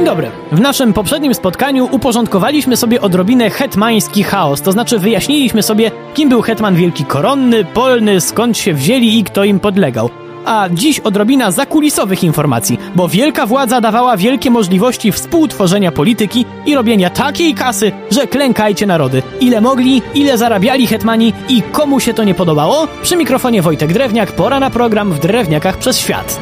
Dzień dobry. W naszym poprzednim spotkaniu uporządkowaliśmy sobie odrobinę hetmański chaos, to znaczy wyjaśniliśmy sobie, kim był hetman wielki koronny, polny, skąd się wzięli i kto im podlegał. A dziś odrobina zakulisowych informacji, bo wielka władza dawała wielkie możliwości współtworzenia polityki i robienia takiej kasy, że klękajcie narody. Ile mogli, ile zarabiali hetmani i komu się to nie podobało? Przy mikrofonie Wojtek Drewniak, pora na program w Drewniakach przez świat.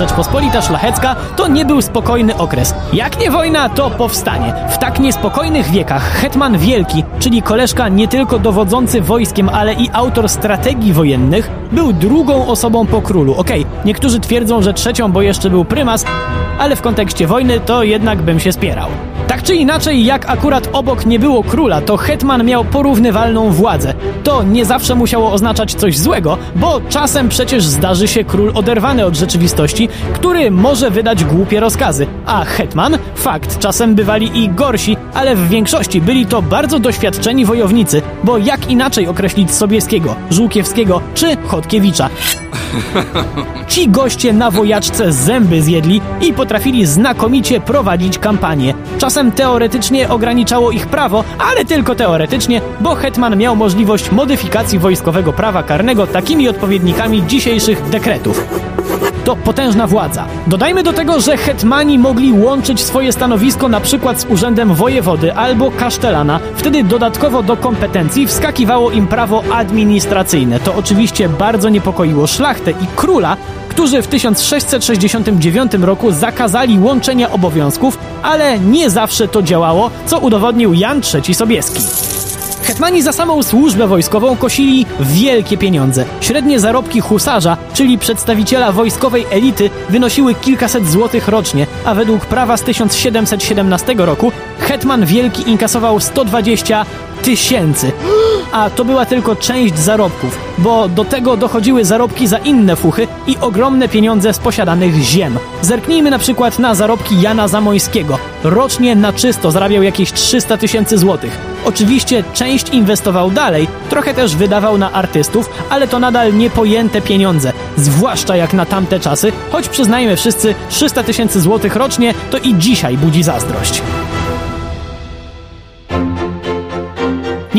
Rzeczpospolita Szlachecka to nie był spokojny okres. Jak nie wojna, to powstanie. W tak niespokojnych wiekach hetman wielki, czyli koleżka nie tylko dowodzący wojskiem, ale i autor strategii wojennych, był drugą osobą po królu. Okej, okay, niektórzy twierdzą, że trzecią, bo jeszcze był prymas, ale w kontekście wojny to jednak bym się spierał. Tak czy inaczej, jak akurat obok nie było króla, to hetman miał porównywalną władzę. To nie zawsze musiało oznaczać coś złego, bo czasem przecież zdarzy się król oderwany od rzeczywistości, który może wydać głupie rozkazy. A hetman? Fakt, czasem bywali i gorsi, ale w większości byli to bardzo doświadczeni wojownicy, bo jak inaczej określić Sobieskiego, Żółkiewskiego czy Chodkiewicza? Ci goście na wojaczce zęby zjedli i potrafili znakomicie prowadzić kampanię. Czasem teoretycznie ograniczało ich prawo, ale tylko teoretycznie, bo hetman miał możliwość modyfikacji wojskowego prawa karnego takimi odpowiednikami dzisiejszych dekretów to potężna władza. Dodajmy do tego, że hetmani mogli łączyć swoje stanowisko na przykład z urzędem wojewody albo kasztelana. Wtedy dodatkowo do kompetencji wskakiwało im prawo administracyjne. To oczywiście bardzo niepokoiło szlachtę i króla, którzy w 1669 roku zakazali łączenia obowiązków, ale nie zawsze to działało, co udowodnił Jan III Sobieski. Hetmani za samą służbę wojskową kosili wielkie pieniądze. Średnie zarobki husarza, czyli przedstawiciela wojskowej elity, wynosiły kilkaset złotych rocznie, a według prawa z 1717 roku hetman wielki inkasował 120 tysięcy. A to była tylko część zarobków, bo do tego dochodziły zarobki za inne fuchy i ogromne pieniądze z posiadanych ziem. Zerknijmy na przykład na zarobki Jana Zamońskiego. Rocznie na czysto zarabiał jakieś 300 tysięcy złotych. Oczywiście część inwestował dalej, trochę też wydawał na artystów, ale to nadal niepojęte pieniądze, zwłaszcza jak na tamte czasy, choć przyznajmy wszyscy, 300 tysięcy złotych rocznie to i dzisiaj budzi zazdrość.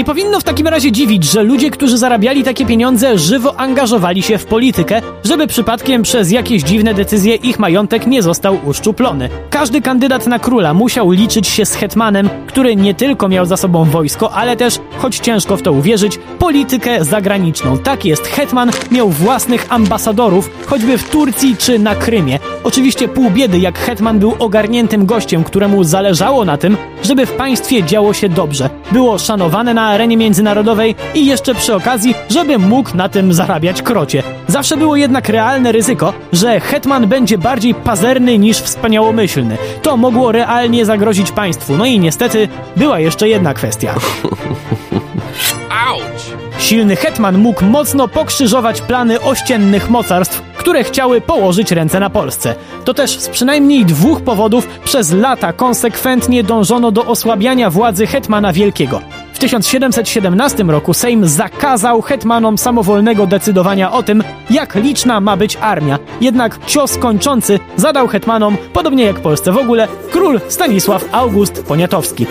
Nie powinno w takim razie dziwić, że ludzie, którzy zarabiali takie pieniądze, żywo angażowali się w politykę, żeby przypadkiem przez jakieś dziwne decyzje ich majątek nie został uszczuplony. Każdy kandydat na króla musiał liczyć się z hetmanem, który nie tylko miał za sobą wojsko, ale też, choć ciężko w to uwierzyć, politykę zagraniczną. Tak jest, hetman miał własnych ambasadorów, choćby w Turcji czy na Krymie. Oczywiście pół biedy, jak hetman był ogarniętym gościem, któremu zależało na tym, żeby w państwie działo się dobrze. Było szanowane na arenie międzynarodowej i jeszcze przy okazji, żeby mógł na tym zarabiać krocie. Zawsze było jednak realne ryzyko, że hetman będzie bardziej pazerny niż wspaniałomyślny. To mogło realnie zagrozić państwu. No i niestety była jeszcze jedna kwestia. Silny hetman mógł mocno pokrzyżować plany ościennych mocarstw, które chciały położyć ręce na Polsce. To też z przynajmniej dwóch powodów przez lata konsekwentnie dążono do osłabiania władzy hetmana wielkiego. W 1717 roku Sejm zakazał hetmanom samowolnego decydowania o tym, jak liczna ma być armia. Jednak cios kończący zadał hetmanom, podobnie jak Polsce w ogóle, król Stanisław August Poniatowski.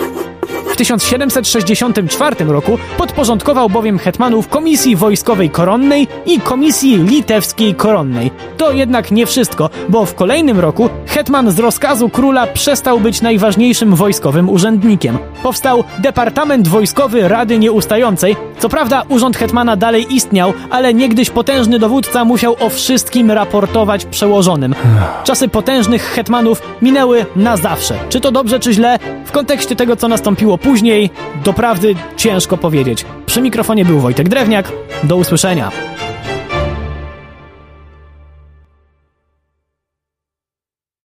W 1764 roku podporządkował bowiem hetmanów Komisji Wojskowej Koronnej i Komisji Litewskiej Koronnej. To jednak nie wszystko, bo w kolejnym roku hetman z rozkazu króla przestał być najważniejszym wojskowym urzędnikiem. Powstał Departament Wojskowy Rady Nieustającej. Co prawda urząd hetmana dalej istniał, ale niegdyś potężny dowódca musiał o wszystkim raportować przełożonym. Czasy potężnych hetmanów minęły na zawsze. Czy to dobrze, czy źle? W kontekście tego, co nastąpiło później, doprawdy ciężko powiedzieć. Przy mikrofonie był Wojtek Drewniak. Do usłyszenia.